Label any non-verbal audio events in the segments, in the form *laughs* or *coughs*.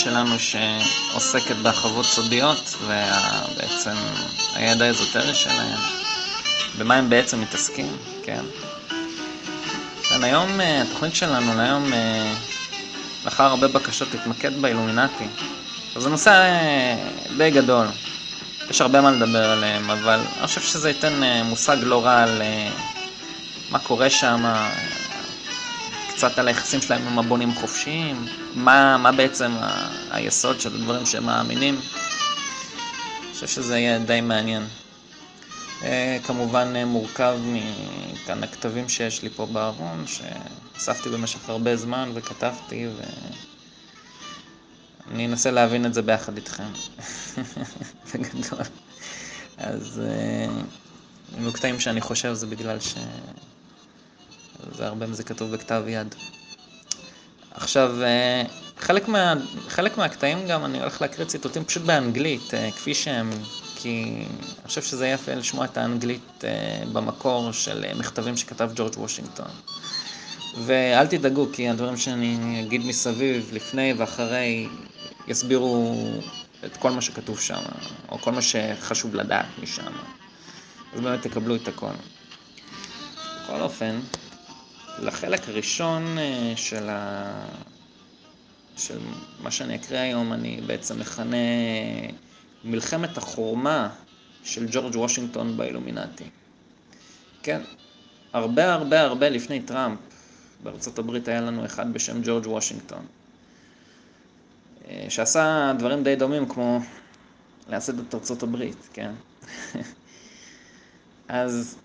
שלנו שעוסקת בהרחבות סודיות ובעצם הידע האזוטרי שלהם, במה הם בעצם מתעסקים, כן. כן, היום, אה, התוכנית שלנו להיום, אה, לאחר הרבה בקשות, תתמקד באילומינטי. זה נושא אה, די גדול, יש הרבה מה לדבר עליהם, אבל אני חושב שזה ייתן מושג לא רע על מה קורה שם, קצת על היחסים שלהם עם הבונים חופשיים, מה, מה בעצם ה- היסוד של הדברים שהם מאמינים. אני חושב שזה יהיה די מעניין. אה, כמובן אה, מורכב מכאן הכתבים שיש לי פה בארון, שאספתי במשך הרבה זמן וכתבתי, ואני אנסה להבין את זה ביחד איתכם, *laughs* בגדול. אז אם אה, שאני חושב זה בגלל ש... זה הרבה מזה כתוב בכתב יד. עכשיו, אה, חלק, מה, חלק מהקטעים גם אני הולך להקריא ציטוטים פשוט באנגלית, אה, כפי שהם, כי אני חושב שזה יפה לשמוע את האנגלית אה, במקור של מכתבים שכתב ג'ורג' וושינגטון. ואל תדאגו, כי הדברים שאני אגיד מסביב, לפני ואחרי, יסבירו את כל מה שכתוב שם, או כל מה שחשוב לדעת משם. אז באמת תקבלו את הכל. בכל אופן, לחלק הראשון אה, של, ה... של מה שאני אקריא היום, אני בעצם מכנה מלחמת החורמה של ג'ורג' וושינגטון באילומינטי. כן, הרבה הרבה הרבה לפני טראמפ, בארצות הברית היה לנו אחד בשם ג'ורג' וושינגטון, אה, שעשה דברים די דומים כמו לייסד את ארצות הברית, כן? *laughs* אז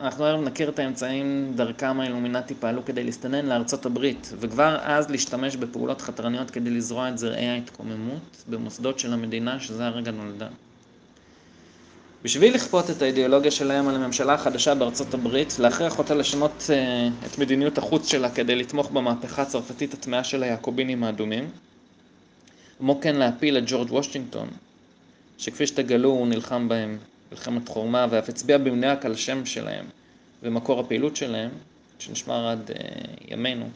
אנחנו היום נכיר את האמצעים דרכם האילומינטי פעלו כדי להסתנן לארצות הברית, וכבר אז להשתמש בפעולות חתרניות כדי לזרוע את זרעי ההתקוממות במוסדות של המדינה שזה הרגע נולדה. בשביל לכפות את האידיאולוגיה שלהם על הממשלה החדשה בארצות הברית, להכריח אותה לשנות uh, את מדיניות החוץ שלה כדי לתמוך במהפכה הצרפתית הטמעה של היעקובינים האדומים, כמו כן להפיל את ג'ורג' וושינגטון, שכפי שתגלו הוא נלחם בהם מלחמת חורמה, ואף הצביע במדויק על השם שלהם ומקור הפעילות שלהם, שנשמר עד uh, ימינו.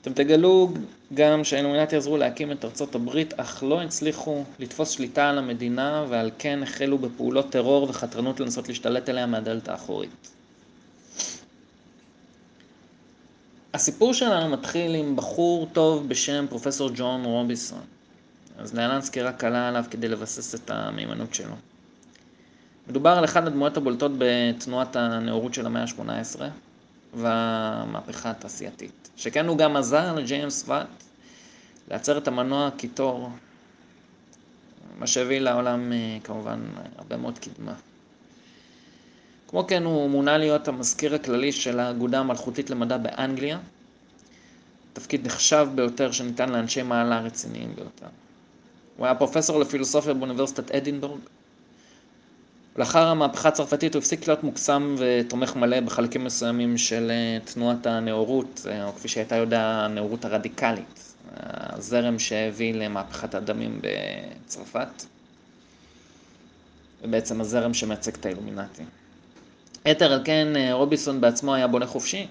אתם תגלו גם שהאילומינטי עזרו להקים את ארצות הברית, אך לא הצליחו לתפוס שליטה על המדינה, ועל כן החלו בפעולות טרור וחתרנות לנסות להשתלט עליה מהדלת האחורית. הסיפור שלנו מתחיל עם בחור טוב בשם פרופסור ג'ון רוביסון. אז להלן סקירה קלה עליו כדי לבסס את המהימנות שלו. מדובר על אחת הדמויות הבולטות בתנועת הנאורות של המאה ה-18 והמהפכה התעשייתית. שכן הוא גם עזר לג'יימס ואט לייצר את המנוע קיטור, מה שהביא לעולם אה, כמובן הרבה מאוד קדמה. כמו כן הוא מונה להיות המזכיר הכללי של האגודה המלכותית למדע באנגליה, תפקיד נחשב ביותר שניתן לאנשי מעלה רציניים ביותר. הוא היה פרופסור לפילוסופיה באוניברסיטת אדינבורג. לאחר המהפכה הצרפתית הוא הפסיק להיות מוקסם ותומך מלא בחלקים מסוימים של אה, תנועת הנאורות, אה, או כפי שהייתה יודעה, הנאורות הרדיקלית, הזרם שהביא למהפכת הדמים בצרפת, ובעצם הזרם שמייצג את האילומינטי. יתר על כן, אה, רוביסון בעצמו היה בונה חופשי,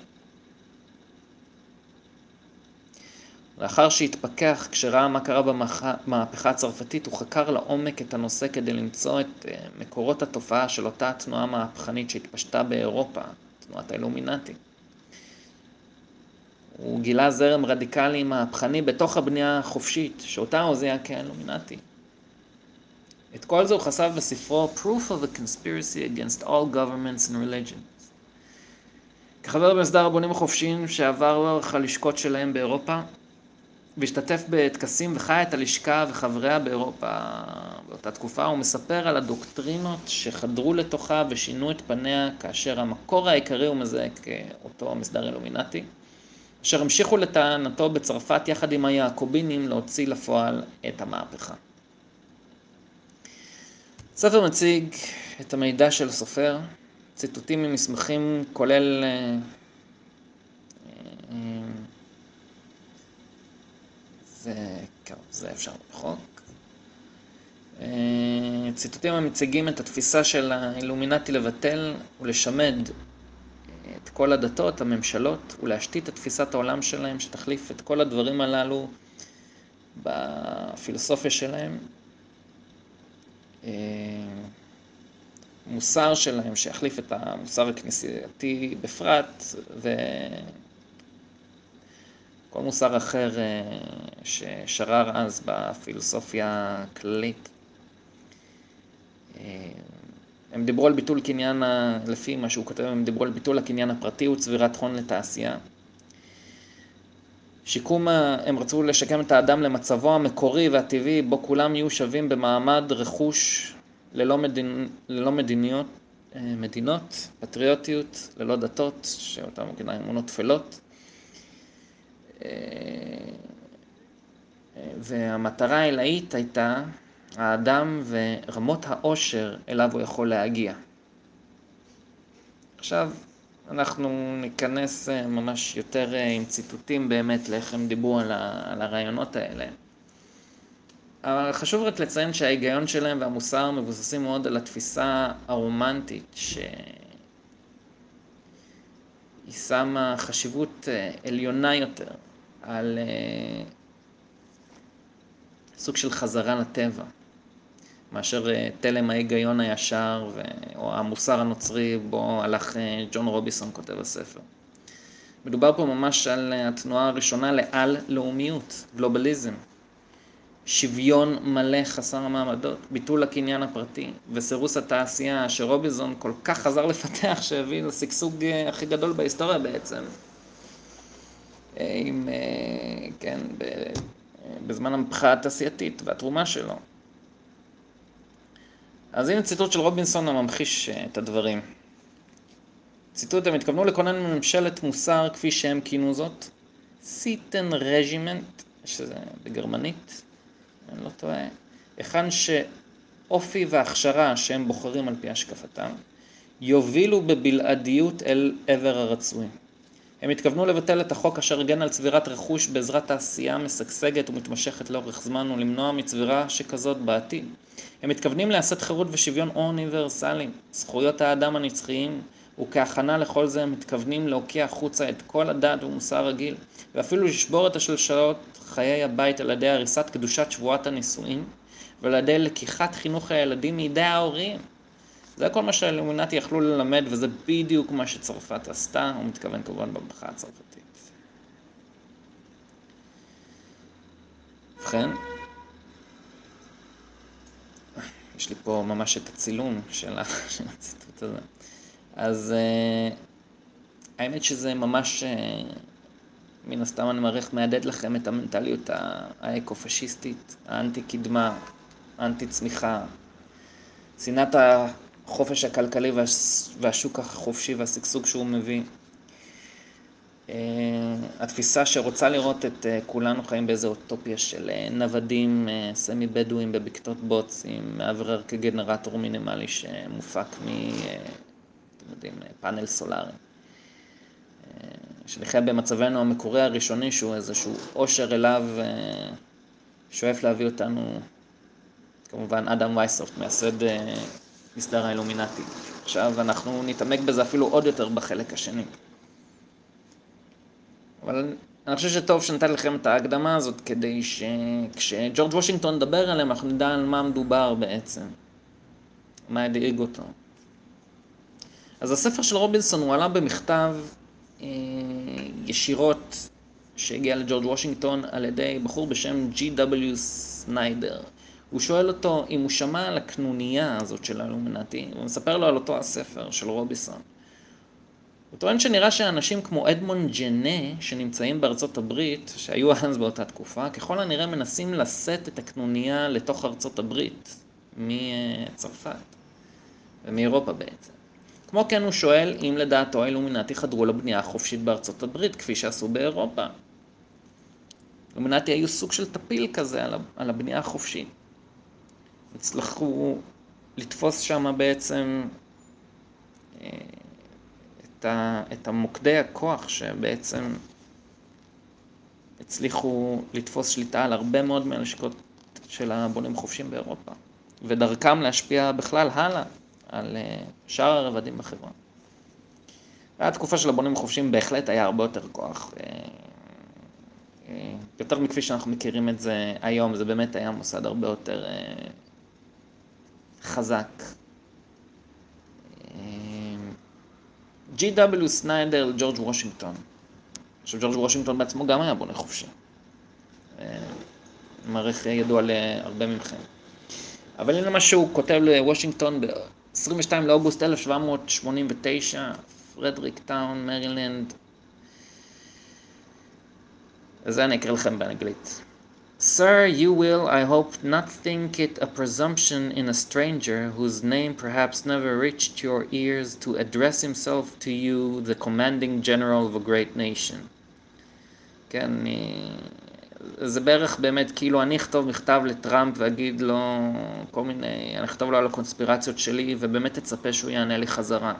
לאחר שהתפכח כשראה מה קרה במהפכה הצרפתית, הוא חקר לעומק את הנושא כדי למצוא את אה, מקורות התופעה של אותה תנועה מהפכנית שהתפשטה באירופה, תנועת האילומינטי. הוא גילה זרם רדיקלי מהפכני בתוך הבנייה החופשית, שאותה הוא זיהה כאילומינטי. את כל זה הוא חשף בספרו Proof of a Conspiracy Against All Governments and Religions. כחבר במסדר הבונים החופשיים שעבר לאורך הלשכות שלהם באירופה, והשתתף בטקסים וחי את הלשכה וחבריה באירופה באותה תקופה, הוא מספר על הדוקטרינות שחדרו לתוכה ושינו את פניה כאשר המקור העיקרי הוא מזהה כאותו המסדר אילומינטי, אשר המשיכו לטענתו בצרפת יחד עם היעקובינים להוציא לפועל את המהפכה. הספר מציג את המידע של הסופר, ציטוטים ממסמכים כולל אה, אה, זה, כן, זה אפשר למחוק. אה, ציטוטים המציגים את התפיסה של האילומינטי לבטל ולשמד את כל הדתות, הממשלות, ולהשתית את תפיסת העולם שלהם, שתחליף את כל הדברים הללו בפילוסופיה שלהם. אה, מוסר שלהם שיחליף את המוסר הכנסייתי בפרט, וכל מוסר אחר אה, ששרר אז בפילוסופיה הכללית. אה, הם דיברו על ביטול קניין, לפי מה שהוא כותב, הם דיברו על ביטול הקניין הפרטי וצבירת הון לתעשייה. שיקום, הם רצו לשקם את האדם למצבו המקורי והטבעי, בו כולם יהיו שווים במעמד רכוש ללא, מדינ... ללא מדיניות, אה, מדינות, פטריוטיות, ללא דתות, שאותן אמונות טפלות. אה, והמטרה העילאית הייתה האדם ורמות העושר אליו הוא יכול להגיע. עכשיו, אנחנו ניכנס אה, ממש יותר עם ציטוטים באמת לאיך הם דיברו על, על הרעיונות האלה. אבל חשוב רק לציין שההיגיון שלהם והמוסר מבוססים מאוד על התפיסה הרומנטית, שהיא שמה חשיבות אה, עליונה יותר על אה, סוג של חזרה לטבע, מאשר אה, תלם ההיגיון הישר או המוסר הנוצרי בו הלך ג'ון רוביסון כותב הספר. מדובר פה ממש על התנועה הראשונה לעל-לאומיות, גלובליזם. שוויון מלא חסר המעמדות, ביטול הקניין הפרטי וסירוס התעשייה שרוביזון כל כך חזר לפתח שהביא לשגשוג אה, הכי גדול בהיסטוריה בעצם. אה, עם, אה, כן, בזמן המהפכה התעשייתית והתרומה שלו. אז הנה ציטוט של רובינסון הממחיש את הדברים. ציטוט, הם התכוונו לכונן ממשלת מוסר כפי שהם כינו זאת, Sittenregiment, שזה בגרמנית, אני לא טועה, היכן שאופי והכשרה שהם בוחרים על פי השקפתם, יובילו בבלעדיות אל עבר הרצוי. הם התכוונו לבטל את החוק אשר הגן על צבירת רכוש בעזרת תעשייה משגשגת ומתמשכת לאורך זמן ולמנוע מצבירה שכזאת בעתיד. הם מתכוונים לעשות חירות ושוויון אוניברסליים, זכויות האדם הנצחיים, וכהכנה לכל זה הם מתכוונים להוקיע החוצה את כל הדת ומוסר רגיל, ואפילו לשבור את השלשלות חיי הבית על ידי הריסת קדושת שבועת הנישואין, ועל ידי לקיחת חינוך הילדים מידי ההורים. זה כל מה שהאלומינטי יכלו ללמד, וזה בדיוק מה שצרפת עשתה, הוא מתכוון כמובן במחאה הצרפתית. ובכן, יש לי פה ממש את הצילום של *laughs* הציטוט הזה. אז uh, האמת שזה ממש, uh, מן הסתם אני מעריך, מהדהד לכם את המנטליות האקו-פשיסטית, האנטי-קדמה, האנטי-צמיחה, שנאת החופש הכלכלי והשוק החופשי והשגשוג שהוא מביא. Uh, התפיסה שרוצה לראות את uh, כולנו חיים באיזו אוטופיה של uh, נוודים סמי בדואים בבקתות בוץ עם מאוורר כגנרטור מינימלי שמופק מ... אתם יודעים, פאנל סולארי. אה, שנחיה במצבנו המקורי הראשוני, שהוא איזשהו עושר אליו אה, שואף להביא אותנו, כמובן אדם וייסופט, מייסד אה, מסדר האילומינטי. עכשיו אנחנו נתעמק בזה אפילו עוד יותר בחלק השני. אבל אני חושב שטוב שנתן לכם את ההקדמה הזאת, כדי שכשג'ורג' וושינגטון נדבר עליהם, אנחנו נדע על מה מדובר בעצם, מה הדאיג אותו. אז הספר של רובינסון הוא עלה במכתב אה, ישירות שהגיע לג'ורג' וושינגטון על ידי בחור בשם G.W. סניידר. הוא שואל אותו אם הוא שמע על הקנוניה הזאת של האלומינטי, הוא מספר לו על אותו הספר של רובינסון. הוא טוען שנראה שאנשים כמו אדמונד ג'נה, שנמצאים בארצות הברית, שהיו אז באותה תקופה, ככל הנראה מנסים לשאת את הקנוניה לתוך ארצות הברית, מצרפת ומאירופה בעצם. כמו כן הוא שואל אם לדעתו האילומינטי חדרו לבנייה החופשית בארצות הברית, כפי שעשו באירופה. אילומינטי היו סוג של טפיל כזה על הבנייה החופשית. הצלחו לתפוס שם בעצם אה, את, ה, את המוקדי הכוח שבעצם הצליחו לתפוס שליטה על הרבה מאוד מהנשיקות של הבונים חופשיים באירופה, ודרכם להשפיע בכלל הלאה על אה, שאר הרבדים בחברה. התקופה של הבונים החופשיים בהחלט היה הרבה יותר כוח. יותר מכפי שאנחנו מכירים את זה היום, זה באמת היה מוסד הרבה יותר חזק. G.W. סניידר לג'ורג' וושינגטון. עכשיו ג'ורג' וושינגטון בעצמו גם היה בונה חופשי. מעריך ידוע להרבה מכם. אבל הנה מה שהוא כותב לוושינגטון ב-22 לאוגוסט 1789, פרדריק טאון, מרילנד. זה אני אקריא לכם באנגלית. Sir, you will, I hope, not think it a presumption in a stranger, whose name perhaps never reached your ears, to address himself to you, the commanding general of a great nation. כן, זה בערך באמת כאילו אני אכתוב מכתב לטראמפ ואגיד לו כל מיני, אני אכתוב לו על הקונספירציות שלי ובאמת אצפה שהוא יענה לי חזרה.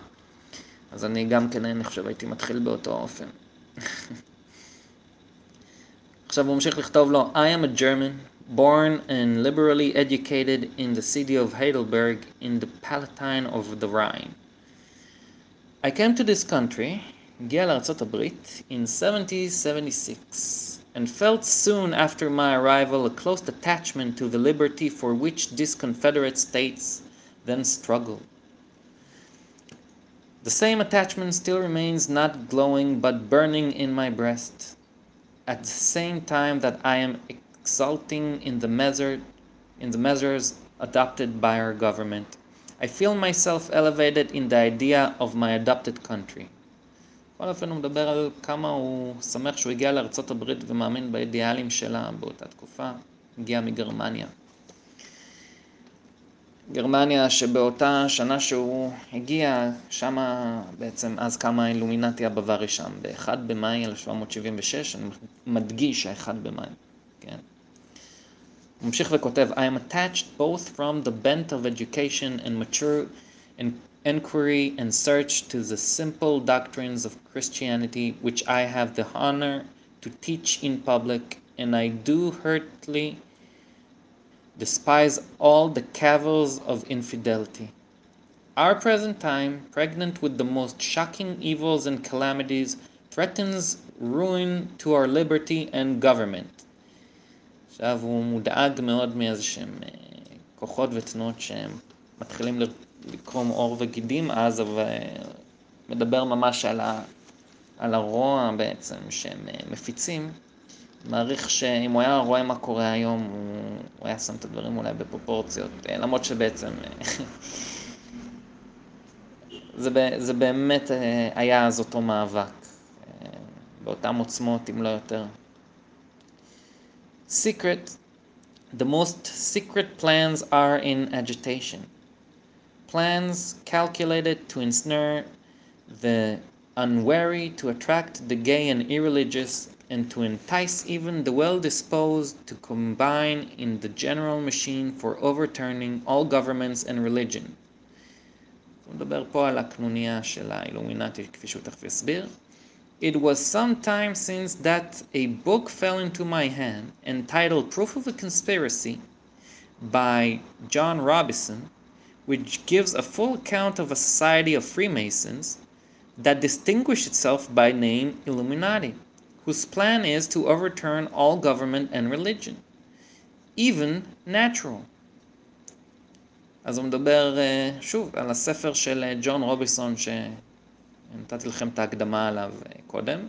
אז אני גם כן, אני חושב, הייתי מתחיל באותו אופן. עכשיו הוא ממשיך לכתוב לו, I am a German, born and liberally educated in the city of Heidelberg in the Palatine of the Rhine. I came to this country, הגיע לארצות הברית, in 1776, and felt soon after my arrival a close attachment to the liberty for which these Confederate states then struggled. The same attachment still remains not glowing but burning in my breast at the same time that I am exulting in the measure in the measures adopted by our government. I feel myself elevated in the idea of my adopted country. בכל אופן הוא מדבר על כמה הוא שמח שהוא הגיע לארצות הברית ומאמין באידיאלים שלה באותה תקופה, הגיע מגרמניה. גרמניה שבאותה שנה שהוא הגיע, שם בעצם אז קמה האילומינטי הבווארי שם, ב-1 במאי 1776, אני מדגיש ה-1 במאי, כן. הוא ממשיך וכותב, I am attached both from the bent of education and mature inquiry and search to the simple doctrines of Christianity which I have the honor to teach in public, and I do heartily despise all the cavils of infidelity. Our present time, pregnant with the most shocking evils and calamities, threatens ruin to our liberty and government. עכשיו הוא מודאג מאוד מאיזה שהם כוחות ותנועות שהם מתחילים לקרום עור וגידים אז, אבל מדבר ממש על, ה, על הרוע בעצם שהם מפיצים. מעריך שאם הוא היה רואה מה קורה היום, הוא, היה שם את הדברים אולי בפרופורציות, למרות שבעצם זה, זה באמת היה אז אותו מאבק, באותם עוצמות, אם לא יותר. Secret, the most secret plans are in agitation. Plans calculated to ensnare the unwary, to attract the gay and irreligious, and to entice even the well disposed to combine in the general machine for overturning all governments and religion. הוא מדבר פה על הקנוניה של האילומינטי, כפי שהוא תכף יסביר. It was some time since that a book fell into my hand entitled Proof of a Conspiracy by John Robison, which gives a full account of a society of Freemasons that distinguished itself by name Illuminati. whose plan is to overturn all government and religion, even natural. אז הוא מדבר שוב על הספר של ג'ון רוביסון שנתתי לכם את ההקדמה עליו קודם,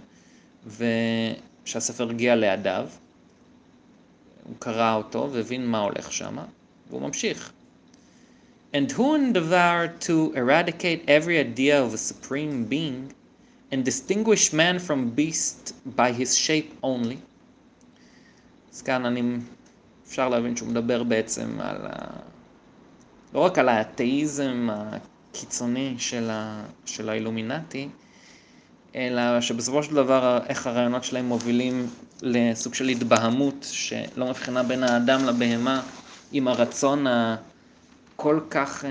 ושהספר הגיע לידיו, הוא קרא אותו והבין מה הולך שם, והוא ממשיך. And who endeavored to eradicate every idea of a supreme being and distinguish man from beast by his shape only. אז כאן אני, אפשר להבין שהוא מדבר בעצם על ה... לא רק על האתאיזם הקיצוני של, ה... של האילומינטי, אלא שבסופו של דבר איך הרעיונות שלהם מובילים לסוג של התבהמות שלא מבחינה בין האדם לבהמה עם הרצון הכל כך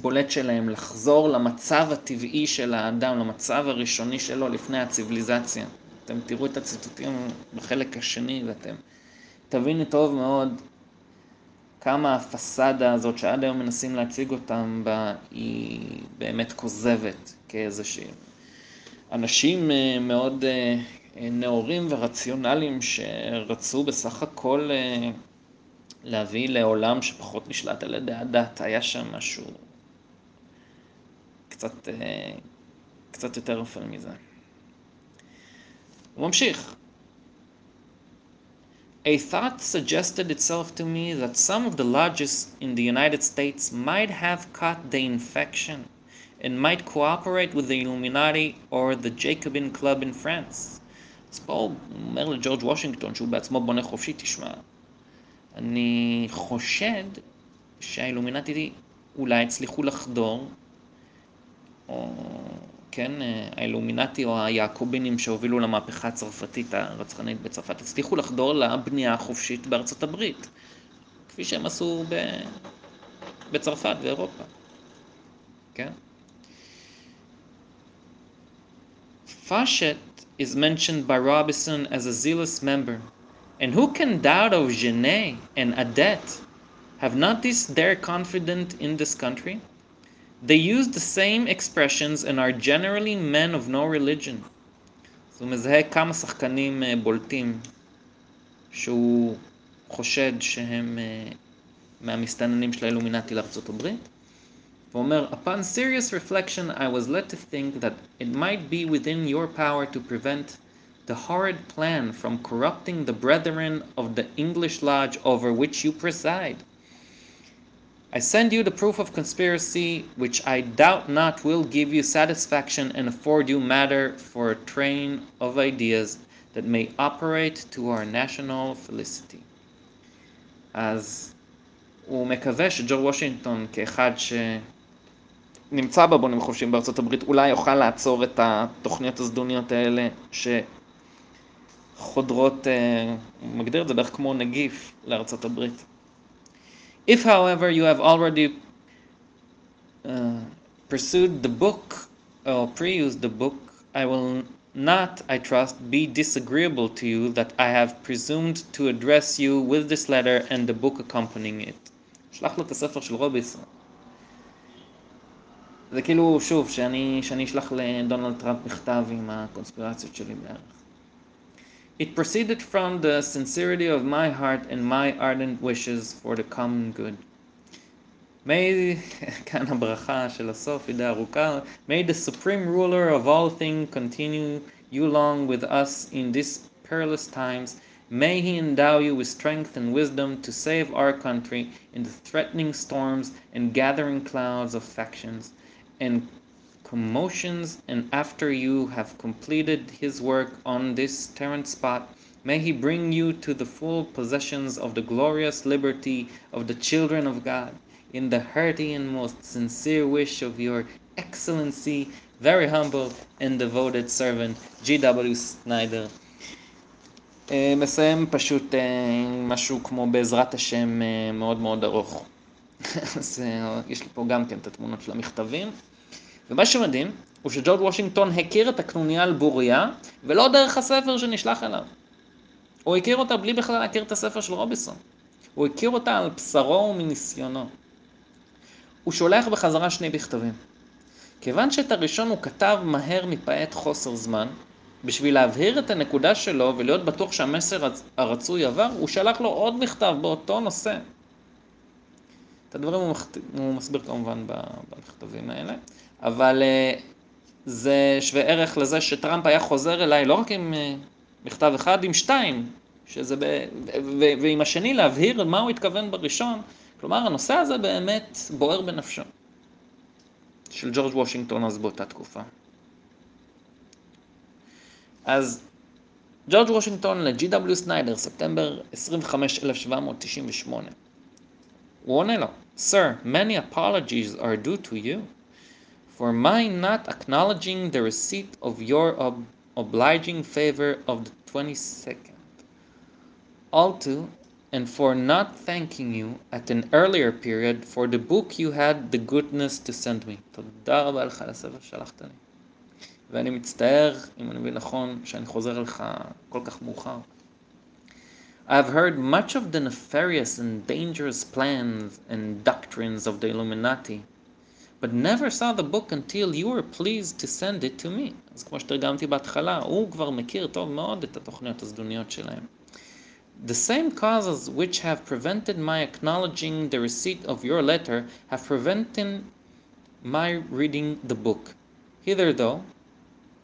בולט שלהם לחזור למצב הטבעי של האדם, למצב הראשוני שלו לפני הציוויליזציה. אתם תראו את הציטוטים בחלק השני ואתם תבינו טוב מאוד כמה הפסאדה הזאת שעד היום מנסים להציג אותם בה היא באמת כוזבת כאיזושהי... אנשים אה, מאוד אה, נאורים ורציונליים שרצו בסך הכל אה, להביא לעולם שפחות נשלט על ידי הדת. היה שם משהו קצת, קצת יותר אפל מזה. הוא ממשיך. A thought suggested itself to me that some of the lodges in the United States might have caught the infection and might cooperate with the Illuminati or the Jacobin Club in France. אז פה הוא אומר לג'ורג' וושינגטון, שהוא בעצמו בונה חופשי, תשמע, אני חושד שהאילומינטי אולי הצליחו לחדור, או כן, האילומינטי או היעקובינים שהובילו למהפכה הצרפתית הרצחנית בצרפת, הצליחו לחדור לבנייה החופשית בארצות הברית, כפי שהם עשו ב... בצרפת ואירופה, כן? Fachet is mentioned by Robinson as a zealous member, and who can doubt of Genet and Adet? Have not these their confidence in this country? They use the same expressions and are generally men of no religion. אז הוא מזהה כמה שחקנים בולטים שהוא חושד שהם מהמסתננים של האילומינטי לארצות הברית. ואומר, upon serious reflection I was led to think that it might be within your power to prevent the horrid plan from corrupting the brethren of the English lodge over which you preside. I send you the proof of conspiracy, which I doubt not will give you satisfaction and afford you matter for a train of ideas that may operate to our national felicity. אז הוא מקווה שג'ורג' וושינגטון, כאחד שנמצא בבונים חופשיים בארצות הברית, אולי יוכל לעצור את התוכניות הזדוניות האלה שחודרות, הוא מגדיר את זה בערך כמו נגיף לארצות הברית. If, however, you have already uh, pursued the book or pre-used the book, I will not, I trust, be disagreeable to you that I have presumed to address you with this letter and the book accompanying it. שלח לו את הספר של רוביסון. זה כאילו, שוב, שאני, שאני אשלח לדונלד טראמפ מכתב עם הקונספירציות שלי בערך. It proceeded from the sincerity of my heart and my ardent wishes for the common good. May, *laughs* כאן הברכה של הסוף, ידי ארוכה, May the supreme ruler of all things continue you long with us in these perilous times. May he endow you with strength and wisdom to save our country in the threatening storms and gathering clouds of factions and commotions, and after you have completed his work on this terrent spot, may he bring you to the full possessions of the glorious liberty of the children of God, in the hearty and most sincere wish of your excellency, very humble and devoted servant, G.W. סניידר. מסיים פשוט משהו כמו בעזרת השם מאוד מאוד ארוך. אז יש לי פה גם כן את התמונות של המכתבים. ומה שמדהים הוא שג'ורג' וושינגטון הכיר את הקנוניה על בוריה, ולא דרך הספר שנשלח אליו. הוא הכיר אותה בלי בכלל להכיר את הספר של רוביסון. הוא הכיר אותה על בשרו ומניסיונו. הוא שולח בחזרה שני בכתבים. כיוון שאת הראשון הוא כתב מהר מפאת חוסר זמן, בשביל להבהיר את הנקודה שלו ולהיות בטוח שהמסר הרצוי עבר, הוא שלח לו עוד מכתב באותו נושא. הדברים הוא, מכת... הוא מסביר כמובן במכתבים האלה. אבל זה שווה ערך לזה שטראמפ היה חוזר אליי לא רק עם מכתב אחד, עם שתיים, שזה ב... ו... ועם השני להבהיר מה הוא התכוון בראשון. כלומר, הנושא הזה באמת בוער בנפשו. של ג'ורג' וושינגטון אז באותה תקופה. אז ג'ורג' וושינגטון לג'י.דאבליו סניידר, ספטמבר 25, 1798. הוא עונה לו, Sir, many apologies are due to you. for my not acknowledging the receipt of your ob- obliging favor of the 22nd. Also, and for not thanking you at an earlier period for the book you had the goodness to send me. תודה רבה לך על הספר ששלחת לי. ואני מצטער, אם אני מבין נכון, שאני חוזר לך כל כך מאוחר. I have heard much of the nefarious and dangerous plans and doctrines of the Illuminati, but never saw the book until you were pleased to send it to me. אז כמו שתרגמתי בהתחלה, הוא כבר מכיר טוב מאוד את התוכניות הזדוניות שלהם. The same causes which have prevented my acknowledging the receipt of your letter have prevented my reading the book. Hitherto,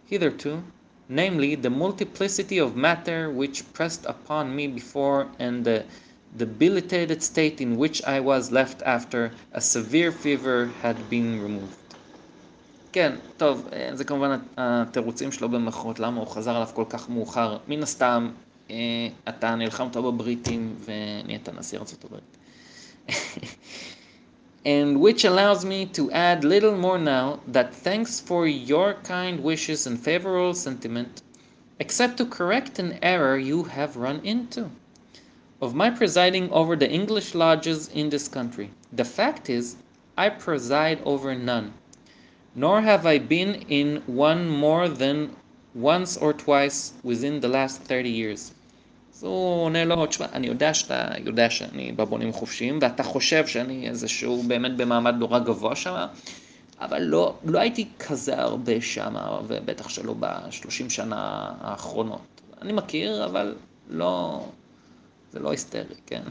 hitherto, namely the multiplicity of matter which pressed upon me before and the debilitated state in which I was left after a severe fever had been removed. כן, טוב, זה כמובן התירוצים שלו במחרות, למה הוא חזר אליו כל כך מאוחר. מן הסתם, אתה נלחמת בבריטים ונהיית נשיא ארצות הברית. *laughs* and which allows me to add little more now that thanks for your kind wishes and favorable sentiment, except to correct an error you have run into of my presiding over the English lodges in this country. The fact is, I preside over none, nor have I been in one more than once or twice within the last 30 years. הוא עונה לו, תשמע, אני יודע שאתה יודע שאני בבונים חופשיים, ואתה חושב שאני איזשהו באמת במעמד נורא גבוה שם, אבל לא, לא הייתי כזה הרבה שם, ובטח שלא בשלושים שנה האחרונות. אני מכיר, אבל לא, זה לא היסטרי, כן?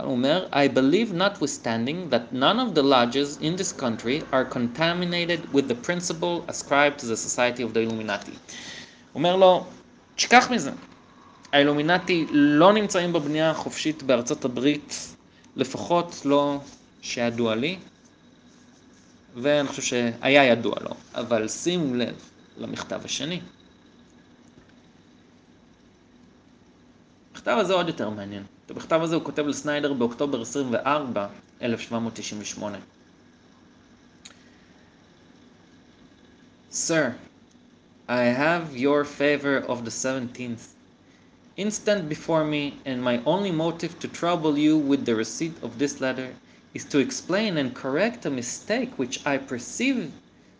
הוא אומר, I believe notwithstanding that none of the lodges in this country are contaminated with the principle ascribed to the Society of the Illuminati. הוא אומר לו, תשכח מזה. האילומינטי לא נמצאים בבנייה החופשית בארצות הברית, לפחות לא שידוע לי, ואני חושב שהיה ידוע לו, אבל שימו לב למכתב השני. המכתב הזה עוד יותר מעניין. את המכתב הזה הוא כותב לסניידר באוקטובר 24, 1798. Sir, I have your favor of the 17th instant before me, and my only motive to trouble you with the receipt of this letter is to explain and correct a mistake which I perceive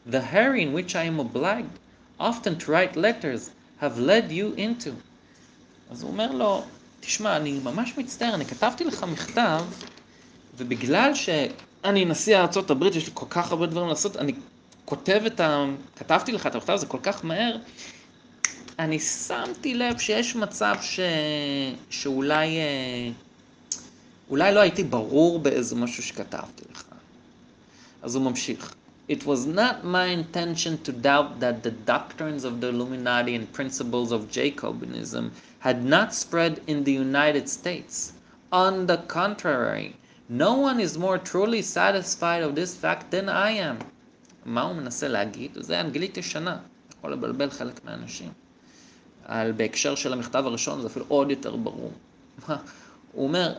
the hurry in which I am obliged often to write letters have led you into. אז הוא אומר לו, תשמע, אני ממש מצטער, אני כתבתי לך מכתב, ובגלל שאני נשיא ארצות הברית, יש לי כל כך הרבה דברים לעשות, אני כותב את ה... כתבתי לך את המכתב הזה כל כך מהר, אני שמתי לב שיש מצב ש... שאולי אולי לא הייתי ברור באיזה משהו שכתבתי לך. אז הוא ממשיך. It was not my intention to doubt that the doctrines of the Illuminati and principles of Jacobinism had not spread in the United States. On the contrary, no one is more truly satisfied of this fact than I am. מה הוא מנסה להגיד? זה אנגלית ישנה, יכול לבלבל חלק מהאנשים. על בהקשר של המכתב הראשון זה אפילו עוד יותר ברור. הוא אומר,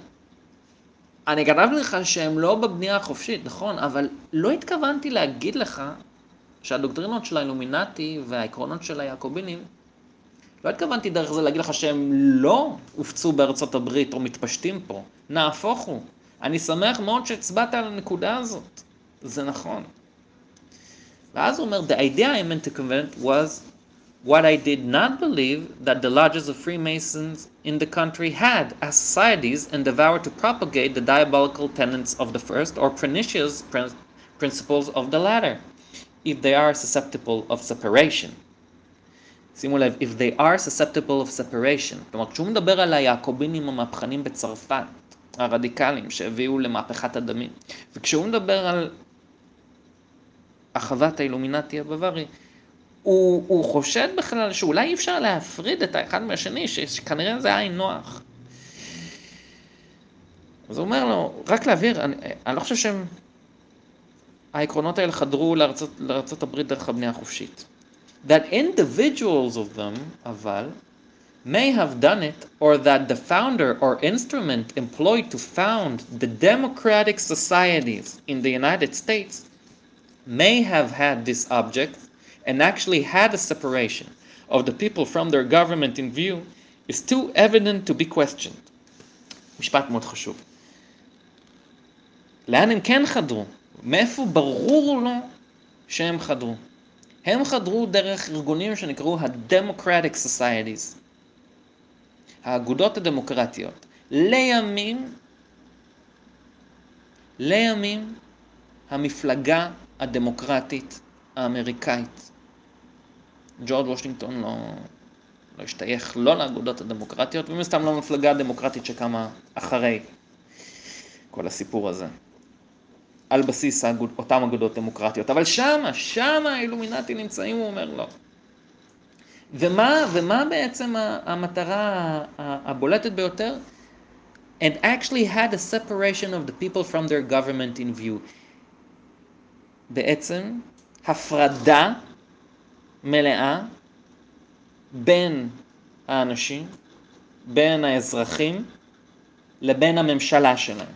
אני כתבתי לך שהם לא בבנייה החופשית, נכון, אבל לא התכוונתי להגיד לך שהדוקטרינות של האילומינטי והעקרונות של היעקובינים, לא התכוונתי דרך זה להגיד לך שהם לא הופצו בארצות הברית או מתפשטים פה, נהפוך הוא. אני שמח מאוד שהצבעת על הנקודה הזאת, זה נכון. ואז הוא אומר, the idea I meant to convey was what I did not believe that the lodges of Freemasons in the country had as societies endeavored to propagate the diabolical tenets of the first or pernicious principles of the latter, if they are susceptible of separation. שימו לב, if they are susceptible of separation. כלומר, כשהוא מדבר על היעקובינים המהפכנים בצרפת, הרדיקלים שהביאו למהפכת הדמים, וכשהוא מדבר על אחוות האילומינטי הבווארי, הוא, הוא חושד בכלל שאולי אי אפשר להפריד את האחד מהשני, שכנראה זה עין נוח. אז הוא אומר לו, רק להבהיר, אני, אני לא חושב שהם... העקרונות האלה חדרו לארצות, לארצות הברית דרך הבנייה החופשית. That individuals of them, אבל, may have done it, or that the founder or instrument employed to found the democratic societies in the United States may have had this object and actually had a separation of the people from their government in view is too evident to be questioned. משפט מאוד חשוב. לאן הם כן חדרו? מאיפה ברור לו שהם חדרו? הם חדרו דרך ארגונים שנקראו ה-Democratic Societies. האגודות הדמוקרטיות, לימים, לימים המפלגה הדמוקרטית האמריקאית. ג'ורג' וושינגטון לא, לא השתייך לא לאגודות הדמוקרטיות, ומן הסתם לא למפלגה הדמוקרטית שקמה אחרי כל הסיפור הזה. על בסיס האגוד, אותם אגודות דמוקרטיות. אבל שמה, שמה האילומינטי נמצאים, הוא אומר לא. ומה, ומה בעצם המטרה הבולטת ביותר? And actually had a separation of the people from their government in view. בעצם הפרדה מלאה בין האנשים, בין האזרחים, לבין הממשלה שלהם.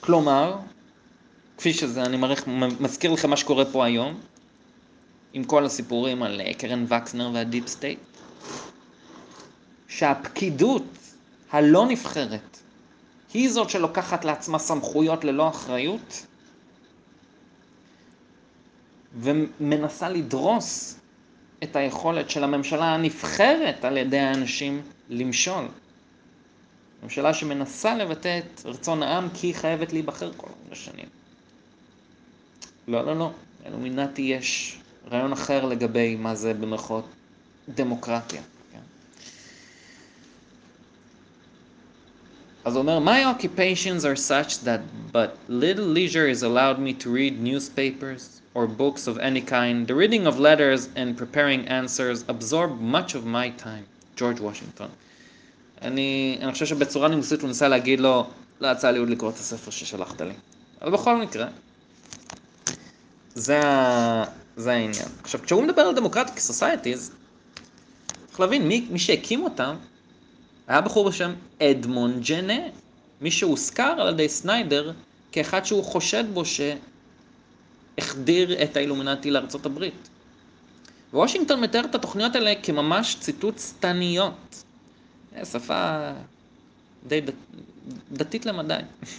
כלומר, כפי שזה, אני מעריך, מזכיר לכם מה שקורה פה היום, עם כל הסיפורים על אה, קרן וקסנר והדיפ סטייט, שהפקידות הלא נבחרת היא זאת שלוקחת לעצמה סמכויות ללא אחריות ומנסה לדרוס את היכולת של הממשלה הנבחרת על ידי האנשים למשול. ממשלה שמנסה לבטא את רצון העם כי היא חייבת להיבחר כל מיני שנים. לא, לא, לא. אלומינטי יש רעיון אחר לגבי מה זה במרכאות דמוקרטיה. כן? אז הוא אומר, My occupations are such that but little leisure is allowed me to read newspapers or books of any kind. The reading of letters and preparing answers absorb much of my time. ג'ורג' וושינגטון. אני, אני חושב שבצורה נימוסית הוא ניסה להגיד לו, לא יצא לי עוד לקרוא את הספר ששלחת לי. אבל בכל מקרה, זה, זה העניין. עכשיו, כשהוא מדבר על דמוקרטיה כסוסייטיז, צריך להבין, מי, מי שהקים אותם היה בחור בשם אדמון ג'נה, מי שהוזכר על ידי סניידר כאחד שהוא חושד בו שהחדיר את האילומינטי לארצות הברית. וושינגטון מתאר את התוכניות האלה כממש ציטוט שטניות. שפה די דת, דתית למדי. *laughs*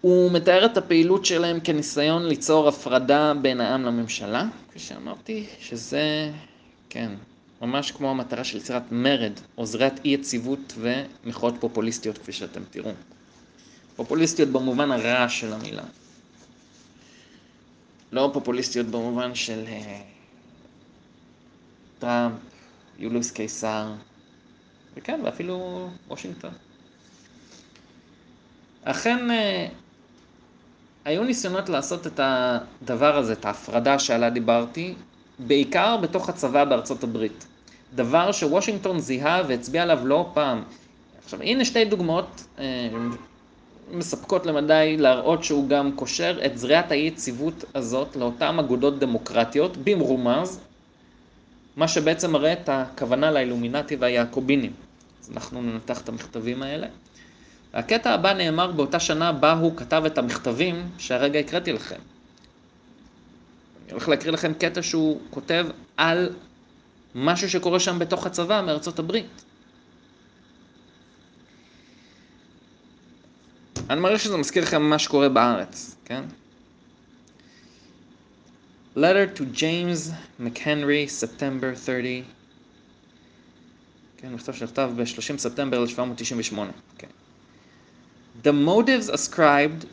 הוא מתאר את הפעילות שלהם כניסיון ליצור הפרדה בין העם לממשלה, כפי שאמרתי, שזה, כן, ממש כמו המטרה של יצירת מרד, או זריעת אי יציבות ומחאות פופוליסטיות, כפי שאתם תראו. פופוליסטיות במובן הרע של המילה. לא פופוליסטיות במובן של uh, טראמפ, יוליוס קיסר, וכן, ואפילו וושינגטון. אכן, אה, היו ניסיונות לעשות את הדבר הזה, את ההפרדה שעליה דיברתי, בעיקר בתוך הצבא בארצות הברית. דבר שוושינגטון זיהה והצביע עליו לא פעם. עכשיו, הנה שתי דוגמאות אה, מספקות למדי להראות שהוא גם קושר את זריעת האי-יציבות הזאת לאותן אגודות דמוקרטיות, במרומז, מה שבעצם מראה את הכוונה לאילומינטי והיעקובינים. אז אנחנו ננתח את המכתבים האלה. והקטע הבא נאמר באותה שנה בה הוא כתב את המכתבים שהרגע הקראתי לכם. אני הולך להקריא לכם קטע שהוא כותב על משהו שקורה שם בתוך הצבא מארצות הברית. אני מעריך שזה מזכיר לכם מה שקורה בארץ, כן? Letter to James McHenry, September 30. כן, מכתב שנכתב ב-30 ספטמבר 1798. Okay. The motives ascribed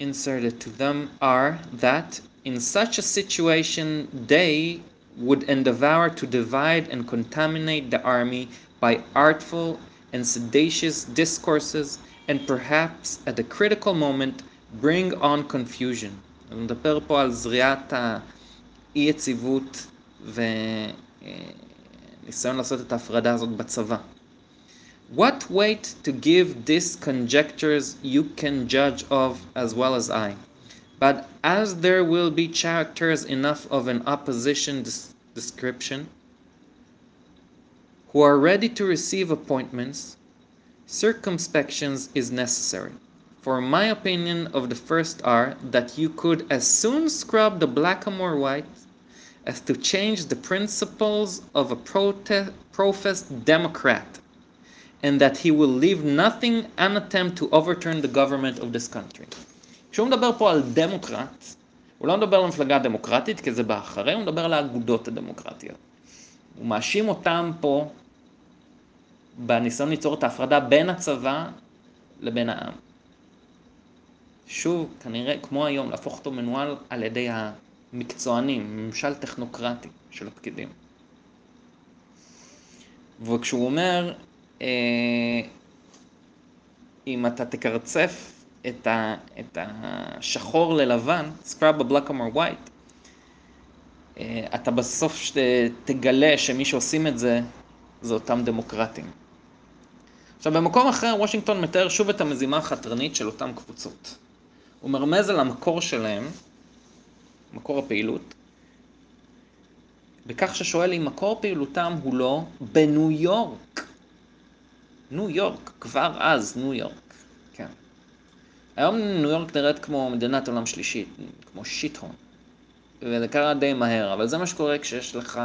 inserted to them are that in such a situation they would endeavor to divide and contaminate the army by artful and seditious discourses and perhaps at a critical moment bring on confusion. אני מדבר פה על זריעת האי-יציבות וניסיון לעשות את ההפרדה הזאת בצבא. What weight to give these conjectures you can judge of as well as I. But as there will be characters enough of an opposition description who are ready to receive appointments, circumspection is necessary. For my opinion of the first are that you could as soon scrub the blackamoor white as to change the principles of a prote- professed Democrat, and that he will leave nothing unattempted to overturn the government of this country. כשהוא מדבר פה על דמוקרט, הוא לא מדבר על מפלגה דמוקרטית, כי זה באחרי, הוא מדבר על האגודות הדמוקרטיות. הוא מאשים אותם פה בניסיון ליצור את ההפרדה בין הצבא לבין העם. שוב, כנראה, כמו היום, להפוך אותו מנוהל על ידי המקצוענים, ממשל טכנוקרטי של הפקידים. וכשהוא אומר, אה, אם אתה תקרצף את, ה, את השחור ללבן, סקראב בבלק אמר ווייט, אתה בסוף תגלה שמי שעושים את זה, זה אותם דמוקרטים. עכשיו, במקום אחר, וושינגטון מתאר שוב את המזימה החתרנית של אותן קבוצות. הוא מרמז על המקור שלהם, מקור הפעילות, בכך ששואל אם מקור פעילותם הוא לא בניו יורק. ניו יורק, כבר אז ניו יורק, כן. היום ניו יורק נראית כמו מדינת עולם שלישית, כמו שיט-הון. וזה קרה די מהר, אבל זה מה שקורה כשיש לך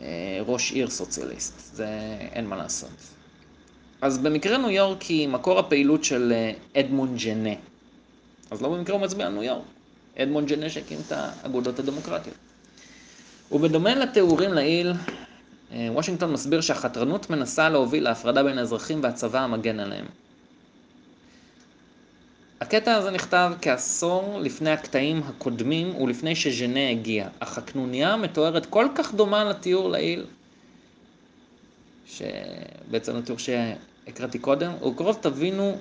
אה, ראש עיר סוציאליסט, זה אין מה לעשות. אז במקרה ניו יורק היא מקור הפעילות של אה, אדמונד ג'נה. אז לא במקרה הוא מצביע על ניו יורק. אדמונד ג'נה שהקים את האגודות הדמוקרטיות. ובדומה לתיאורים לעיל, אה, וושינגטון מסביר שהחתרנות מנסה להוביל להפרדה בין האזרחים והצבא המגן עליהם. הקטע הזה נכתב כעשור לפני הקטעים הקודמים ולפני שז'נה הגיע, אך הקנוניה מתוארת כל כך דומה לתיאור לעיל, שבעצם לתיאור שהקראתי קודם, וקרוב תבינו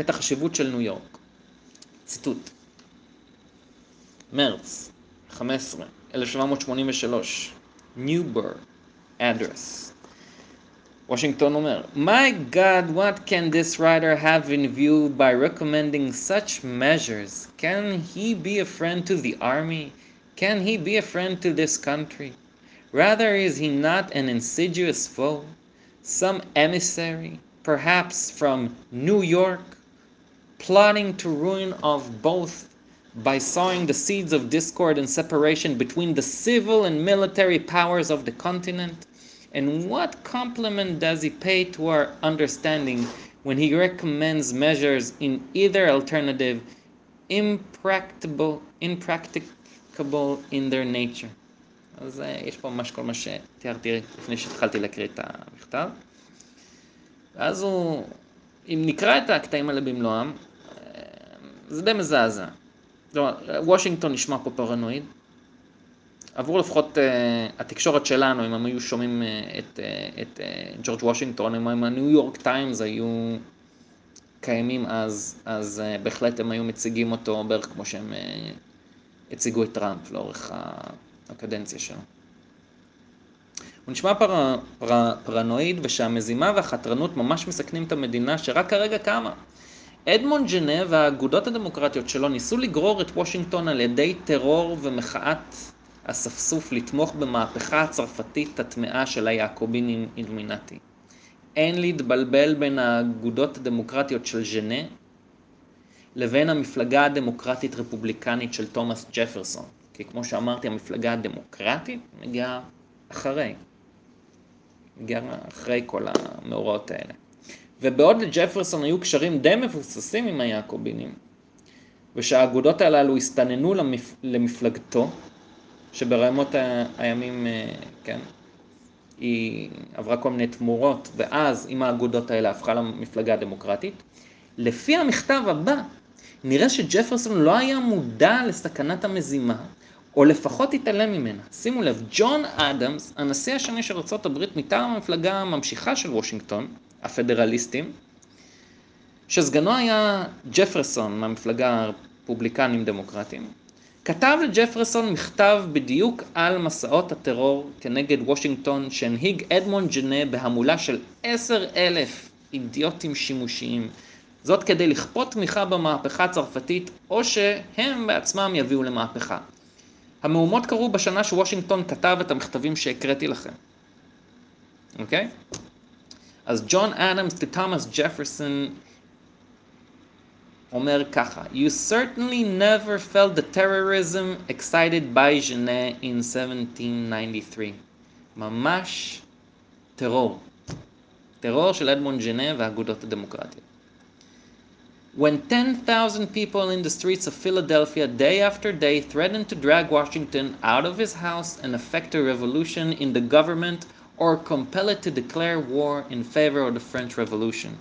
את החשיבות של ניו יורק. ציטוט מרץ 15, 1783, ניובר, אדרס וושינגטון אומר, My God, what can this writer have in view by recommending such measures? Can he be a friend to the army? Can he be a friend to this country? Rather, is he not an insidious foe? Some emissary, perhaps from New York, plotting to ruin of both by sowing the seeds of discord and separation between the civil and military powers of the continent? And what compliment does he pay to our understanding when he recommends measures in either alternative impracticable, impracticable in their nature? אז יש פה ממש כל מה שתיארתי לפני שהתחלתי להקריא את המכתב. ואז הוא, אם נקרא את הקטעים האלה במלואם, זה די מזעזע. כלומר, וושינגטון נשמע פה פרנואיד, עבור לפחות uh, התקשורת שלנו, אם הם היו שומעים uh, את, uh, את uh, ג'ורג' וושינגטון, אם הניו יורק טיימס היו קיימים אז, אז uh, בהחלט הם היו מציגים אותו בערך כמו שהם uh, הציגו את טראמפ לאורך הקדנציה שלו. הוא נשמע פר, פר, פרנואיד ושהמזימה והחתרנות ממש מסכנים את המדינה שרק כרגע קמה. אדמונד ג'נה והאגודות הדמוקרטיות שלו ניסו לגרור את וושינגטון על ידי טרור ומחאת אספסוף לתמוך במהפכה הצרפתית הטמאה של היעקובין אילומינטי. אין להתבלבל בין האגודות הדמוקרטיות של ז'נה לבין המפלגה הדמוקרטית רפובליקנית של תומאס ג'פרסון. כי כמו שאמרתי, המפלגה הדמוקרטית מגיעה אחרי. מגיעה אחרי כל המאורעות האלה. ובעוד לג'פרסון היו קשרים די מבוססים עם היעקובינים, ושהאגודות הללו הסתננו למפ... למפלגתו, שברמות הימים, אה, כן, היא עברה כל מיני תמורות, ואז עם האגודות האלה הפכה למפלגה הדמוקרטית. לפי המכתב הבא, נראה שג'פרסון לא היה מודע לסכנת המזימה, או לפחות התעלם ממנה. שימו לב, ג'ון אדמס, הנשיא השני של ארה"ב מטעם המפלגה הממשיכה של וושינגטון, הפדרליסטים, שסגנו היה ג'פרסון מהמפלגה הרפובליקנים דמוקרטים, כתב לג'פרסון מכתב בדיוק על מסעות הטרור כנגד וושינגטון שהנהיג אדמונד ג'נה בהמולה של עשר אלף אידיוטים שימושיים. זאת כדי לכפות תמיכה במהפכה הצרפתית או שהם בעצמם יביאו למהפכה. המהומות קרו בשנה שוושינגטון כתב את המכתבים שהקראתי לכם. אוקיי? Okay? אז ג'ון אדמס לתומאס ג'פרסון אומר ככה, You certainly never felt the terrorism excited by Genet in 1793. ממש טרור. טרור של אדמונד ג'נה והאגודות הדמוקרטיות. When 10,000 people in the streets of Philadelphia day after day threatened to drag Washington out of his house and effect a revolution in the government or compel it to declare war in favor of the French Revolution.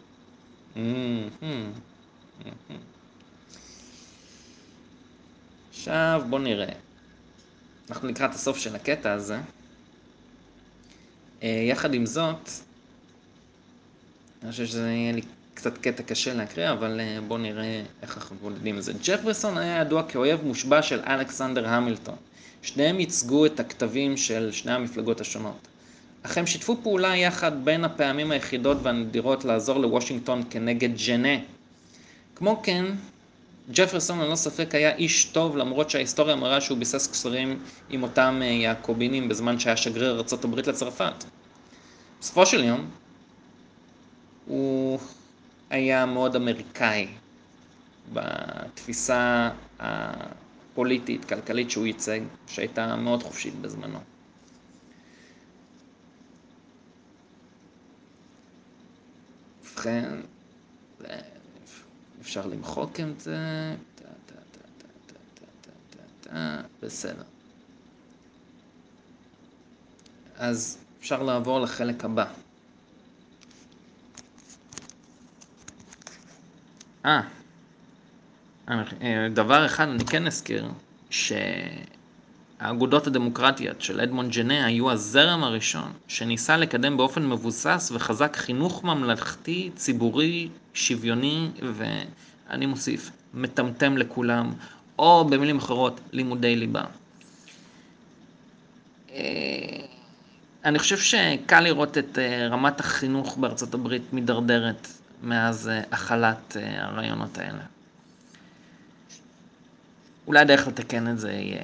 Mm-hmm. Mm-hmm. עכשיו בוא נראה. אנחנו לקראת הסוף של הקטע הזה. יחד עם זאת, אני חושב שזה יהיה לי קצת קטע קשה להקריא, אבל בואו נראה איך אנחנו מתמודדים עם זה. ג'פרסון היה ידוע כאויב מושבע של אלכסנדר המילטון. שניהם ייצגו את הכתבים של שני המפלגות השונות. אך הם שיתפו פעולה יחד בין הפעמים היחידות והנדירות לעזור לוושינגטון כנגד ג'נה. כמו כן, ג'פרסון ללא ספק היה איש טוב, למרות שההיסטוריה מראה שהוא ביסס קשרים עם אותם יעקובינים בזמן שהיה שגריר ארה"ב לצרפת. בסופו של יום, הוא היה מאוד אמריקאי בתפיסה הפוליטית, כלכלית שהוא ייצג, שהייתה מאוד חופשית בזמנו. ובכן, אפשר למחוק את זה, בסדר. אז אפשר לעבור לחלק הבא. אה, דבר אחד אני כן אזכיר, שהאגודות הדמוקרטיות של אדמונד ג'נה היו הזרם הראשון שניסה לקדם באופן מבוסס וחזק חינוך ממלכתי, ציבורי, שוויוני, ואני מוסיף, מטמטם לכולם, או במילים אחרות, לימודי ליבה. אני חושב שקל לראות את רמת החינוך בארצות הברית מידרדרת מאז החלת הרעיונות האלה. אולי הדרך לתקן את זה יהיה...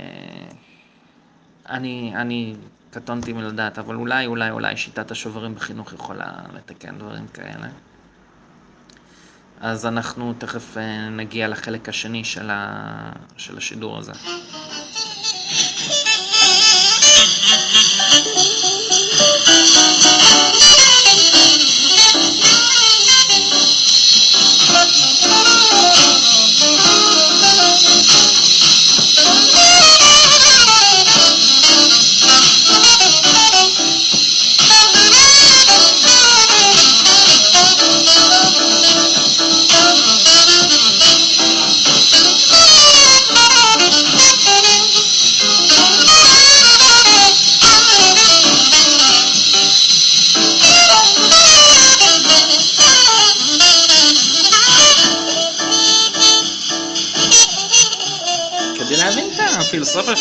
אני, אני קטונתי מלדעת, אבל אולי, אולי, אולי שיטת השוברים בחינוך יכולה לתקן דברים כאלה. אז אנחנו תכף נגיע לחלק השני של, ה... של השידור הזה.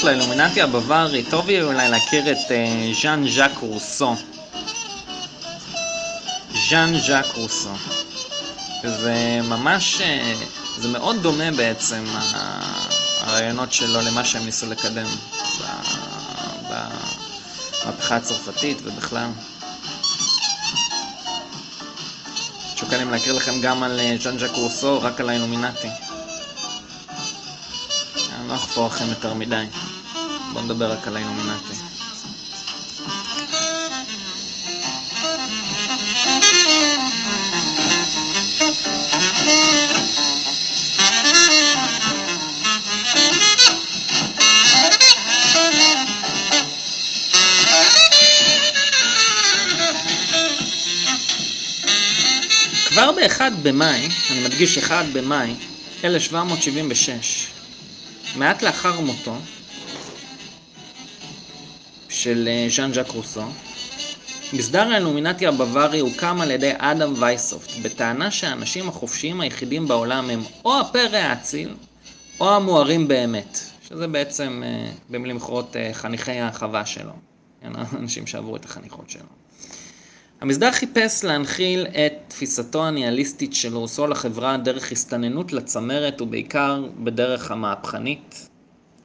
של האילומינטי הבווארי, טוב יהיה אולי להכיר את ז'אן ז'אק רוסו. ז'אן ז'אק רוסו. זה ממש, זה מאוד דומה בעצם הרעיונות שלו למה שהם ניסו לקדם במהפכה הצרפתית ובכלל. שוקלים להכיר לכם גם על ז'אן ז'אק רוסו, רק על האילומינטי. אני לא אחפור לכם יותר מדי. בואו נדבר רק על האילומינטי. כבר ב-1 במאי, אני מדגיש 1 במאי 1776, מעט לאחר מותו של ז'אן ז'אק רוסו, מסדר האילומינטי הבווארי הוקם על ידי אדם וייסופט, בטענה שהאנשים החופשיים היחידים בעולם הם או הפרא האציל, או המוארים באמת, שזה בעצם, במילים אחרות, חניכי החווה שלו, אנשים שעברו את החניכות שלו. המסדר חיפש להנחיל את תפיסתו הניהליסטית של רוסו לחברה דרך הסתננות לצמרת ובעיקר בדרך המהפכנית,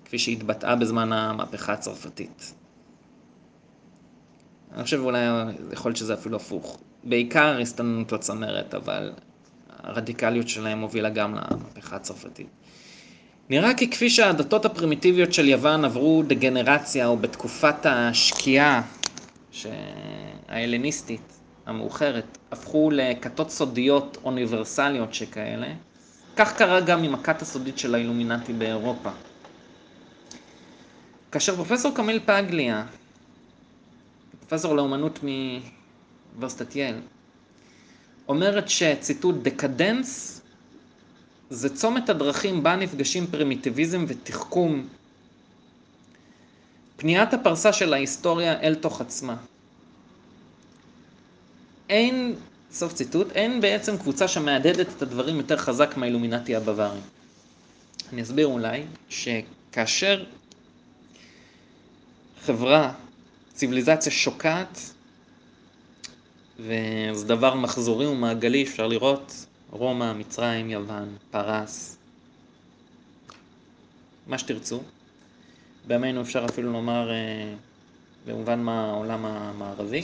כפי שהתבטאה בזמן המהפכה הצרפתית. אני חושב אולי יכול להיות שזה אפילו הפוך. בעיקר הסתננות לצמרת, אבל הרדיקליות שלהם הובילה גם למהפכה הצרפתית. נראה כי כפי שהדתות הפרימיטיביות של יוון עברו דגנרציה או בתקופת השקיעה. ההלניסטית המאוחרת, הפכו לכתות סודיות אוניברסליות שכאלה, כך קרה גם עם הכת הסודית של האילומינטי באירופה. כאשר פרופסור קמיל פגליה, פרופסור לאומנות מאוניברסיטת יל, אומרת שציטוט דקדנס זה צומת הדרכים בה נפגשים פרימיטיביזם ותחכום, פניית הפרסה של ההיסטוריה אל תוך עצמה. אין, סוף ציטוט, אין בעצם קבוצה שמהדהדת את הדברים יותר חזק מהאילומינטי הבווארי. אני אסביר אולי שכאשר חברה, ציוויליזציה שוקעת, וזה דבר מחזורי ומעגלי, אפשר לראות רומא, מצרים, יוון, פרס, מה שתרצו. בימינו אפשר אפילו לומר אה, במובן מה העולם המערבי.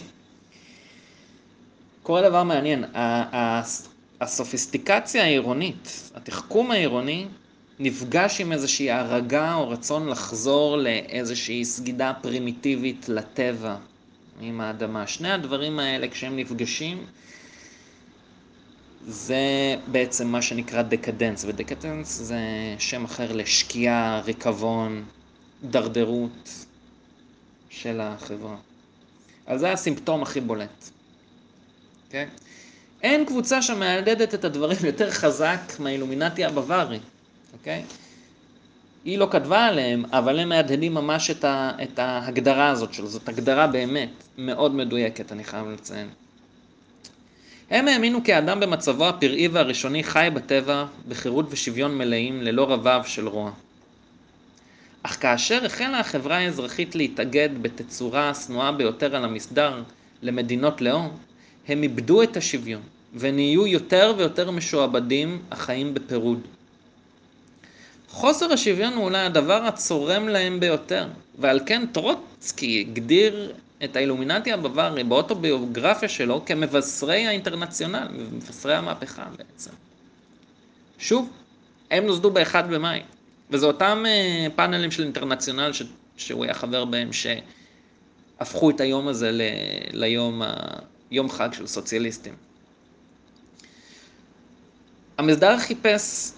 קורה דבר מעניין, הסופיסטיקציה העירונית, התחכום העירוני, נפגש עם איזושהי הרגה או רצון לחזור לאיזושהי סגידה פרימיטיבית לטבע עם האדמה. שני הדברים האלה כשהם נפגשים זה בעצם מה שנקרא דקדנס, ודקדנס זה שם אחר לשקיעה, ריקבון, דרדרות של החברה. אז זה הסימפטום הכי בולט. Okay? אוקיי? אין קבוצה שמהדהדת את הדברים יותר חזק מהאילומינטי הבווארי. אוקיי? היא לא כתבה עליהם, אבל הם מהדהדים ממש את, ה, את ההגדרה הזאת שלו. זאת הגדרה באמת מאוד מדויקת, אני חייב לציין. הם האמינו כי האדם במצבו הפראי והראשוני חי בטבע בחירות ושוויון מלאים ללא רבב של רוע. אך כאשר החלה החברה האזרחית להתאגד בתצורה השנואה ביותר על המסדר למדינות לאום, הם איבדו את השוויון ונהיו יותר ויותר משועבדים החיים בפירוד. חוסר השוויון הוא אולי הדבר הצורם להם ביותר, ועל כן טרוצקי הגדיר את האילומינטי הבווארי באוטוביוגרפיה שלו כמבשרי האינטרנציונל, מבשרי המהפכה בעצם. שוב, הם נוסדו ב-1 במאי, וזה אותם uh, פאנלים של אינטרנציונל ש... שהוא היה חבר בהם, שהפכו את היום הזה ל... ליום ה... יום חג של סוציאליסטים. המסדר חיפש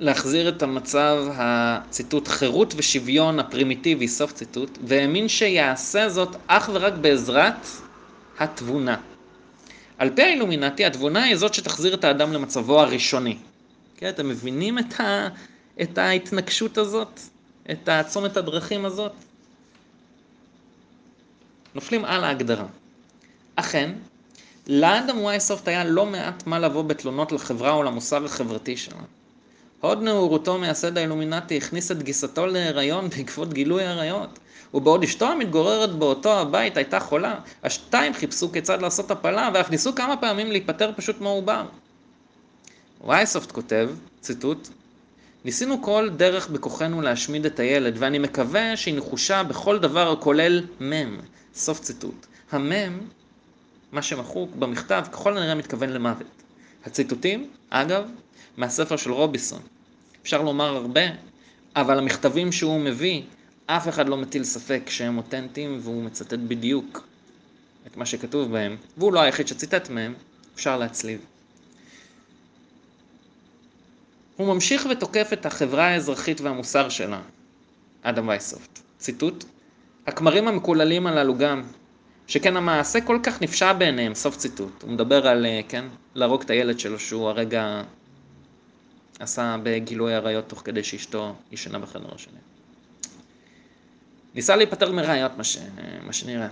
להחזיר את המצב, הציטוט, חירות ושוויון הפרימיטיבי, סוף ציטוט, והאמין שיעשה זאת אך ורק בעזרת התבונה. על פי האילומינטי, התבונה היא זאת שתחזיר את האדם למצבו הראשוני. כן, אתם מבינים את, ה, את ההתנגשות הזאת? את הצומת הדרכים הזאת? נופלים על ההגדרה. אכן, לאדם וייסופט היה לא מעט מה לבוא בתלונות לחברה או למוסר החברתי שלה. הוד נעורותו מייסד האילומינטי הכניס את גיסתו להיריון בעקבות גילוי עריות. ובעוד אשתו המתגוררת באותו הבית הייתה חולה, השתיים חיפשו כיצד לעשות הפלה ואף ניסו כמה פעמים להיפטר פשוט מעובר. וייסופט כותב, ציטוט, ניסינו כל דרך בכוחנו להשמיד את הילד, ואני מקווה שהיא נחושה בכל דבר הכולל מם. סוף ציטוט. המם, מה שמחוק במכתב, ככל הנראה מתכוון למוות. הציטוטים, אגב, מהספר של רוביסון. אפשר לומר הרבה, אבל המכתבים שהוא מביא, אף אחד לא מטיל ספק שהם אותנטיים והוא מצטט בדיוק את מה שכתוב בהם, והוא לא היחיד שציטט מהם, אפשר להצליב. הוא ממשיך ותוקף את החברה האזרחית והמוסר שלה, אדם וייסופט. ציטוט: הכמרים המקוללים הללו גם, שכן המעשה כל כך נפשע בעיניהם, סוף ציטוט. הוא מדבר על, אה, כן, להרוג את הילד שלו שהוא הרגע עשה בגילוי עריות תוך כדי שאשתו ישנה בחדר השני. ניסה להיפטר מראיות, מה, ש... מה שנראה.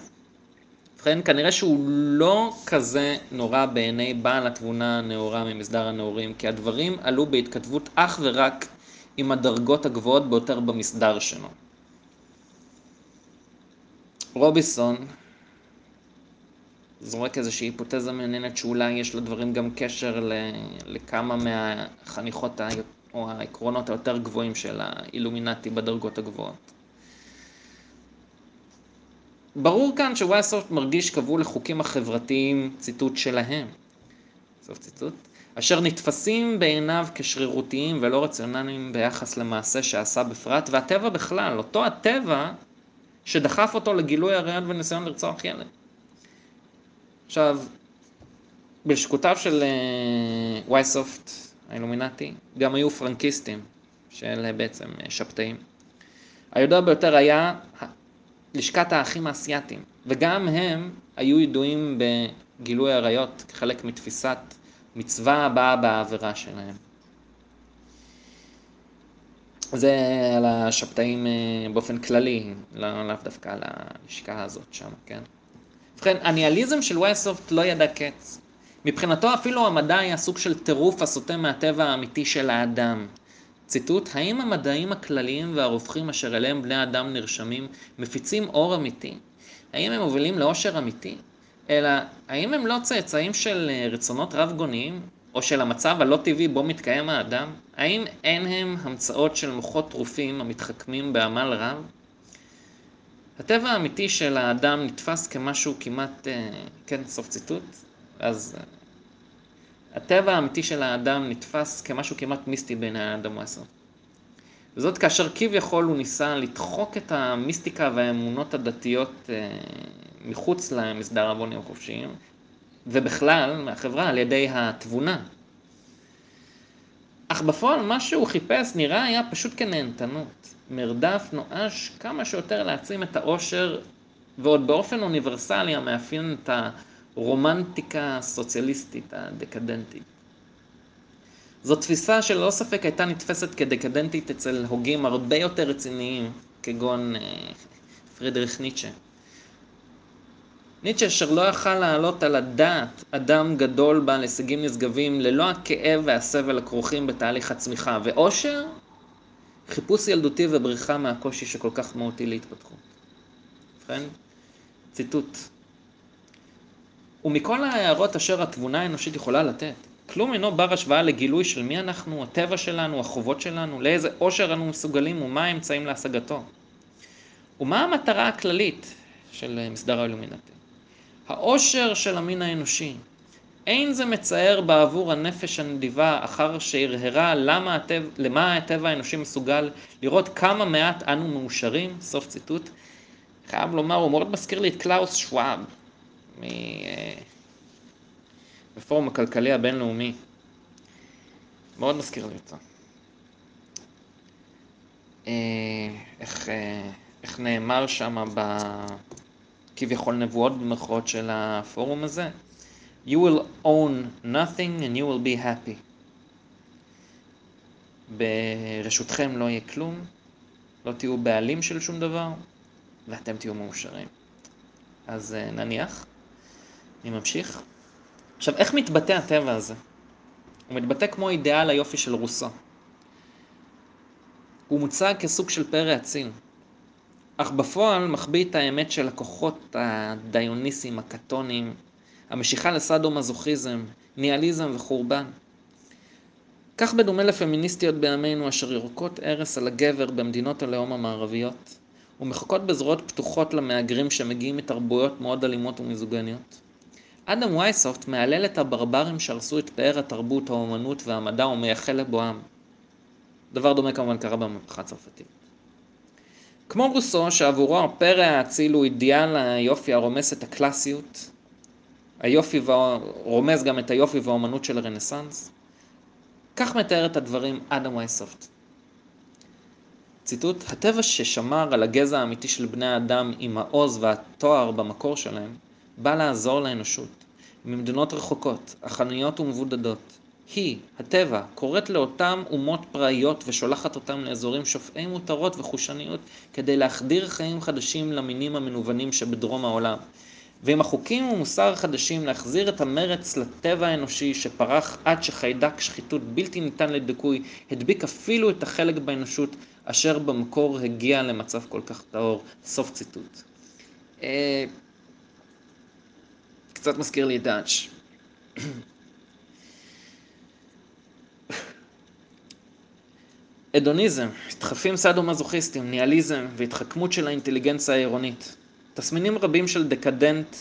ובכן, כנראה שהוא לא כזה נורא בעיני בעל התבונה הנאורה ממסדר הנאורים, כי הדברים עלו בהתכתבות אך ורק עם הדרגות הגבוהות ביותר במסדר שלו. רוביסון זורק איזושהי היפותזה מעניינת שאולי יש לדברים גם קשר לכמה מהחניכות או העקרונות היותר גבוהים של האילומינטי בדרגות הגבוהות. ברור כאן שוואסופט מרגיש כבול לחוקים החברתיים, ציטוט שלהם, סוף ציטוט, אשר נתפסים בעיניו כשרירותיים ולא רציונליים ביחס למעשה שעשה בפרט, והטבע בכלל, אותו הטבע שדחף אותו לגילוי הריון וניסיון לרצוח ילד. עכשיו, בלשכותיו של אה, וייסופט, האילומינטי, גם היו פרנקיסטים, שאלה בעצם שבתאים. הידוע ביותר היה לשכת האחים האסייתים, וגם הם היו ידועים בגילוי עריות כחלק מתפיסת מצווה הבאה בעבירה שלהם. זה על השבתאים אה, באופן כללי, לא, לאו דווקא על הלשכה הזאת שם, כן? ובכן, הניאליזם של וייסופט לא ידע קץ. מבחינתו אפילו המדע היה סוג של טירוף הסוטה מהטבע האמיתי של האדם. ציטוט, האם המדעים הכלליים והרווחים אשר אליהם בני אדם נרשמים מפיצים אור אמיתי? האם הם מובילים לאושר אמיתי? אלא, האם הם לא צאצאים של אה, רצונות רב גוניים? או של המצב הלא טבעי בו מתקיים האדם? האם אין הם המצאות של מוחות טרופים המתחכמים בעמל רב? הטבע האמיתי של האדם נתפס כמשהו כמעט, אה, כן, סוף ציטוט, אז אה, הטבע האמיתי של האדם נתפס כמשהו כמעט מיסטי בין האדם והסוף. וזאת כאשר כביכול הוא ניסה לדחוק את המיסטיקה והאמונות הדתיות אה, מחוץ למסדר העוונים החופשיים, ובכלל מהחברה על ידי התבונה. אך בפועל מה שהוא חיפש נראה היה פשוט כנהנתנות, מרדף נואש כמה שיותר להעצים את העושר ועוד באופן אוניברסלי המאפיין את הרומנטיקה הסוציאליסטית הדקדנטית. זו תפיסה שללא ספק הייתה נתפסת כדקדנטית אצל הוגים הרבה יותר רציניים, כגון אה, פרידריך ניטשה. ניטשה אשר לא יכל להעלות על הדעת אדם גדול בעל הישגים נשגבים ללא הכאב והסבל הכרוכים בתהליך הצמיחה, ואושר, חיפוש ילדותי ובריחה מהקושי שכל כך מהותי להתפתחות. ובכן, ציטוט: ומכל ההערות אשר התבונה האנושית יכולה לתת, כלום אינו בר השוואה לגילוי של מי אנחנו, הטבע שלנו, החובות שלנו, לאיזה עושר אנו מסוגלים ומה האמצעים להשגתו. ומה המטרה הכללית של מסדר האילומינטי. העושר של המין האנושי. אין זה מצער בעבור הנפש הנדיבה אחר שהרהרה למה הטבע, למה הטבע האנושי מסוגל לראות כמה מעט אנו מאושרים, סוף ציטוט. חייב לומר, הוא מאוד מזכיר לי את קלאוס שוואב מפורום הכלכלי הבינלאומי. מאוד מזכיר לי אותו. אה, איך, אה, איך נאמר שם ב... כביכול נבואות במרכאות של הפורום הזה. You will own nothing and you will be happy. ברשותכם לא יהיה כלום, לא תהיו בעלים של שום דבר, ואתם תהיו מאושרים. אז אה, נניח, אני ממשיך. עכשיו, איך מתבטא הטבע הזה? הוא מתבטא כמו אידיאל היופי של רוסו. הוא מוצג כסוג של פרא אציל. אך בפועל מחביא את האמת של הכוחות הדיוניסיים, הקתונים, המשיכה לסאדו-מזוכיזם, ניאליזם וחורבן. כך בדומה לפמיניסטיות בימינו אשר יורקות הרס על הגבר במדינות הלאום המערביות, ומחכות בזרועות פתוחות למהגרים שמגיעים מתרבויות מאוד אלימות ומיזוגניות. אדם וייסופט מהלל את הברברים שהרסו את פאר התרבות, האומנות והמדע ומייחל לבואם. דבר דומה כמובן קרה במהפכה הצרפתית. כמו רוסו, שעבורו הפרא האציל הוא אידיאל היופי הרומס את הקלאסיות, היופי רומז גם את היופי והאומנות של הרנסאנס, כך מתאר את הדברים אדם וייסופט. ציטוט: הטבע ששמר על הגזע האמיתי של בני האדם עם העוז והתואר במקור שלהם, בא לעזור לאנושות, ממדינות רחוקות, החנויות ומבודדות, היא, הטבע, קוראת לאותם אומות פראיות ושולחת אותם לאזורים שופעי מותרות וחושניות כדי להחדיר חיים חדשים למינים המנוונים שבדרום העולם. ועם החוקים ומוסר החדשים להחזיר את המרץ לטבע האנושי שפרח עד שחיידק שחיתות בלתי ניתן לדיכוי הדביק אפילו את החלק באנושות אשר במקור הגיע למצב כל כך טהור. סוף ציטוט. אה, קצת מזכיר לי את דאץ'. *coughs* הדוניזם, דחפים סאדו-מזוכיסטים, ניאליזם והתחכמות של האינטליגנציה העירונית. תסמינים רבים של דקדנט,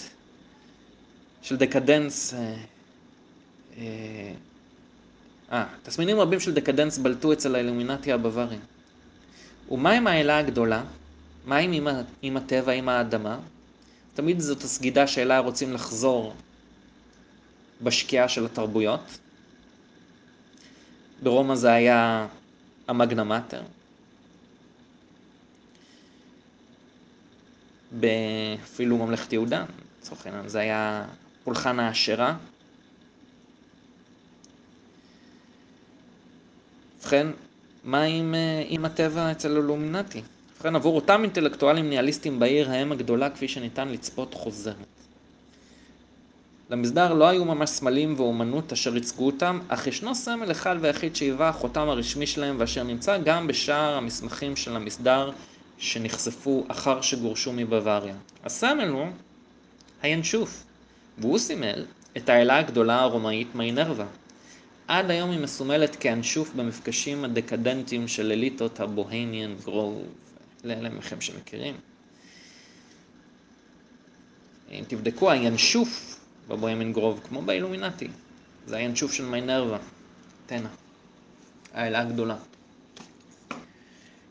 של דקדנס, אה, אה, אה תסמינים רבים של דקדנס בלטו אצל האילומינטי הבווארי. ומה עם האלה הגדולה? מה עם, עם הטבע, עם האדמה? תמיד זאת הסגידה שאליה רוצים לחזור בשקיעה של התרבויות. ברומא זה היה המגנה אפילו ממלכת יהודה, לצורך העניין, זה היה פולחן האשרה. ובכן, מה עם, אה, עם הטבע אצל הלומינטי? ובכן, עבור אותם אינטלקטואלים ניהליסטים בעיר האם הגדולה כפי שניתן לצפות חוזרת. למסדר לא היו ממש סמלים ואומנות אשר ייצגו אותם, אך ישנו סמל אחד ויחיד שהיווה החותם הרשמי שלהם ואשר נמצא גם בשאר המסמכים של המסדר שנחשפו אחר שגורשו מבוואריה. הסמל הוא הינשוף, והוא סימל את האלה הגדולה הרומאית מיינרווה. עד היום היא מסומלת כאנשוף במפגשים הדקדנטיים של אליטות הבוהניאן גרוב, לאלה מכם שמכירים. אם תבדקו, הינשוף בבוהמיאן גרוב, כמו באילומינטי, זה הינשוף של מיינרווה, תנא, האלה הגדולה.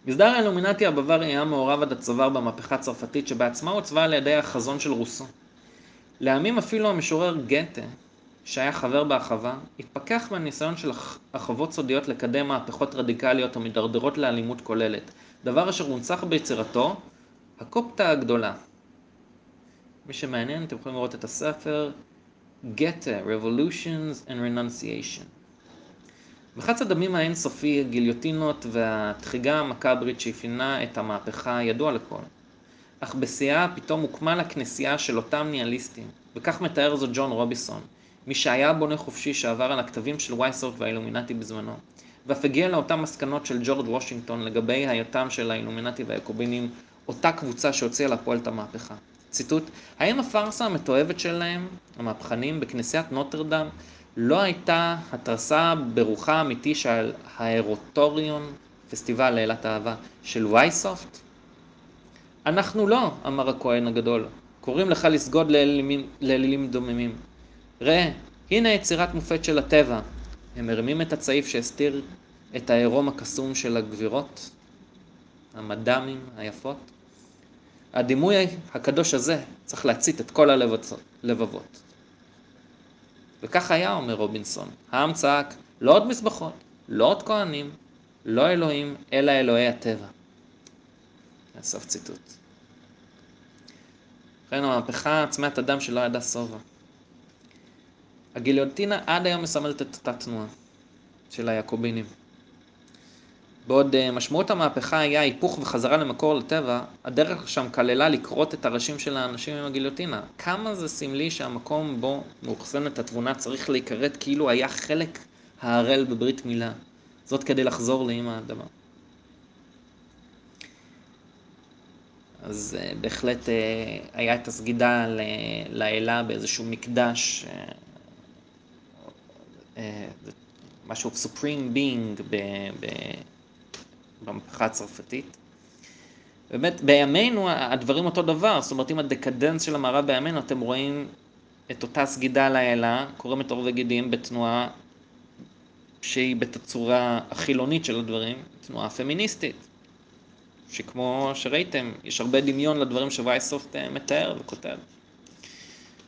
מסדר האילומינטי הבווארי היה מעורב עד הצוואר במהפכה הצרפתית שבעצמה עוצבה על ידי החזון של רוסו. לימים אפילו המשורר גתה, שהיה חבר בהחווה, התפכח מהניסיון של החוות סודיות לקדם מהפכות רדיקליות המדרדרות לאלימות כוללת, דבר אשר הונצח ביצירתו, הקופטה הגדולה. מי שמעניין, אתם יכולים לראות את הספר גתה, Revolutions and Renunciation. בחץ הדמים האינסופי, הגיליוטינות והתחיגה המכברית שאפיינה את המהפכה ידוע לכל. אך בשיאה פתאום הוקמה לה כנסייה של אותם ניהליסטים, וכך מתאר זאת ג'ון רוביסון, מי שהיה בונה חופשי שעבר על הכתבים של וייסורט והאילומינטי בזמנו, ואף הגיע לאותן מסקנות של ג'ורג' וושינגטון לגבי היותם של האילומינטי והיעקובינים, אותה קבוצה שהוציאה לפועל את המהפכה. ציטוט: האם הפארסה המתועבת שלהם, המהפכנים, בכנסיית נוטרדם, לא הייתה התרסה ברוחה האמיתי של האירוטוריון, פסטיבל לילת אהבה, של וייסופט? אנחנו לא, אמר הכהן הגדול, קוראים לך לסגוד לאלילים דוממים. ראה, הנה יצירת מופת של הטבע. הם מרימים את הצעיף שהסתיר את העירום הקסום של הגבירות, המד"מים היפות. הדימוי הקדוש הזה צריך להצית את כל הלבבות. וכך היה, אומר רובינסון. העם צעק, לא עוד מזבחות, לא עוד כהנים, לא אלוהים, אלא אלוהי הטבע. סוף ציטוט. לכן המהפכה עצמת אדם שלא ידע שובע. הגיליוטינה עד היום מסמלת את אותה תנועה של היעקובינים. בעוד אה, משמעות המהפכה היה היפוך וחזרה למקור לטבע, הדרך שם כללה לכרות את הראשים של האנשים עם הגיליוטינה. כמה זה סמלי שהמקום בו מאוחסנת התבונה צריך להיכרת כאילו היה חלק הערל בברית מילה. זאת כדי לחזור לאמא האדמה. אז uh, בהחלט uh, היה את הסגידה לאלה באיזשהו מקדש, משהו supreme being ב, ב, במהפכה הצרפתית. באמת, בימינו הדברים אותו דבר, זאת אומרת, אם הדקדנס של המערב בימינו, אתם רואים את אותה סגידה לאלה, קורמת עור וגידים בתנועה שהיא בתצורה החילונית של הדברים, תנועה פמיניסטית. שכמו שראיתם, יש הרבה דמיון לדברים שווייסופט אה, מתאר וכותב.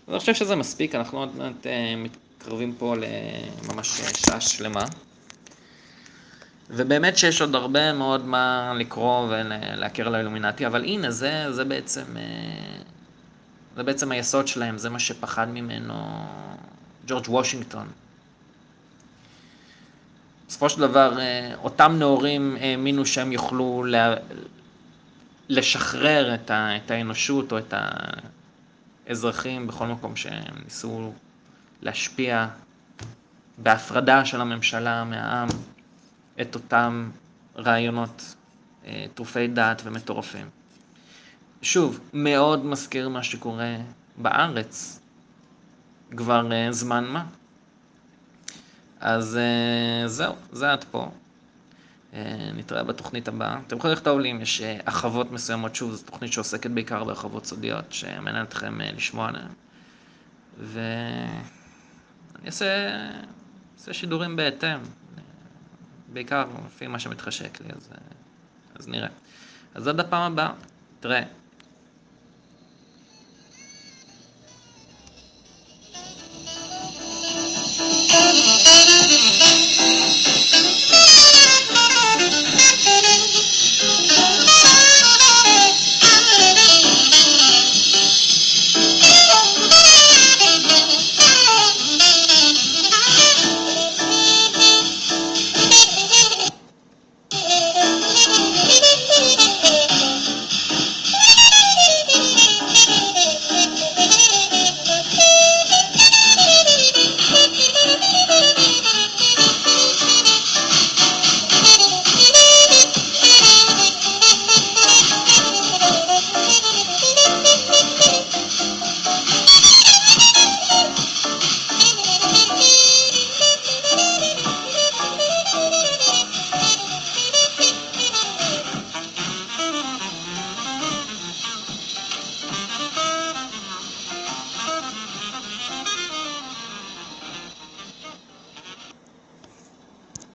אז אני חושב שזה מספיק, אנחנו עוד מעט אה, מתקרבים פה לממש שעה שלמה. ובאמת שיש עוד הרבה מאוד מה לקרוא ולהכיר על האילומינטי, אבל הנה, זה, זה בעצם... אה, זה בעצם היסוד שלהם, זה מה שפחד ממנו ג'ורג' וושינגטון. בסופו של דבר, אה, אותם נאורים האמינו שהם יוכלו לשחרר את, האנושות או את האזרחים בכל מקום שהם ניסו להשפיע בהפרדה של הממשלה מהעם את אותם רעיונות אה, טרופי דעת ומטורפים. שוב, מאוד מזכיר מה שקורה בארץ כבר אה, זמן מה. אז אה, זהו, זה עד פה. נתראה בתוכנית הבאה. אתם יכולים לכתוב לי אם יש החוות מסוימות, שוב, זו תוכנית שעוסקת בעיקר בהרחבות סודיות, שמעניין אתכם לשמוע עליהן. ואני אעשה, אעשה שידורים בהתאם. בעיקר לפי מה שמתחשק לי, אז, אז נראה. אז עד הפעם הבאה, תראה.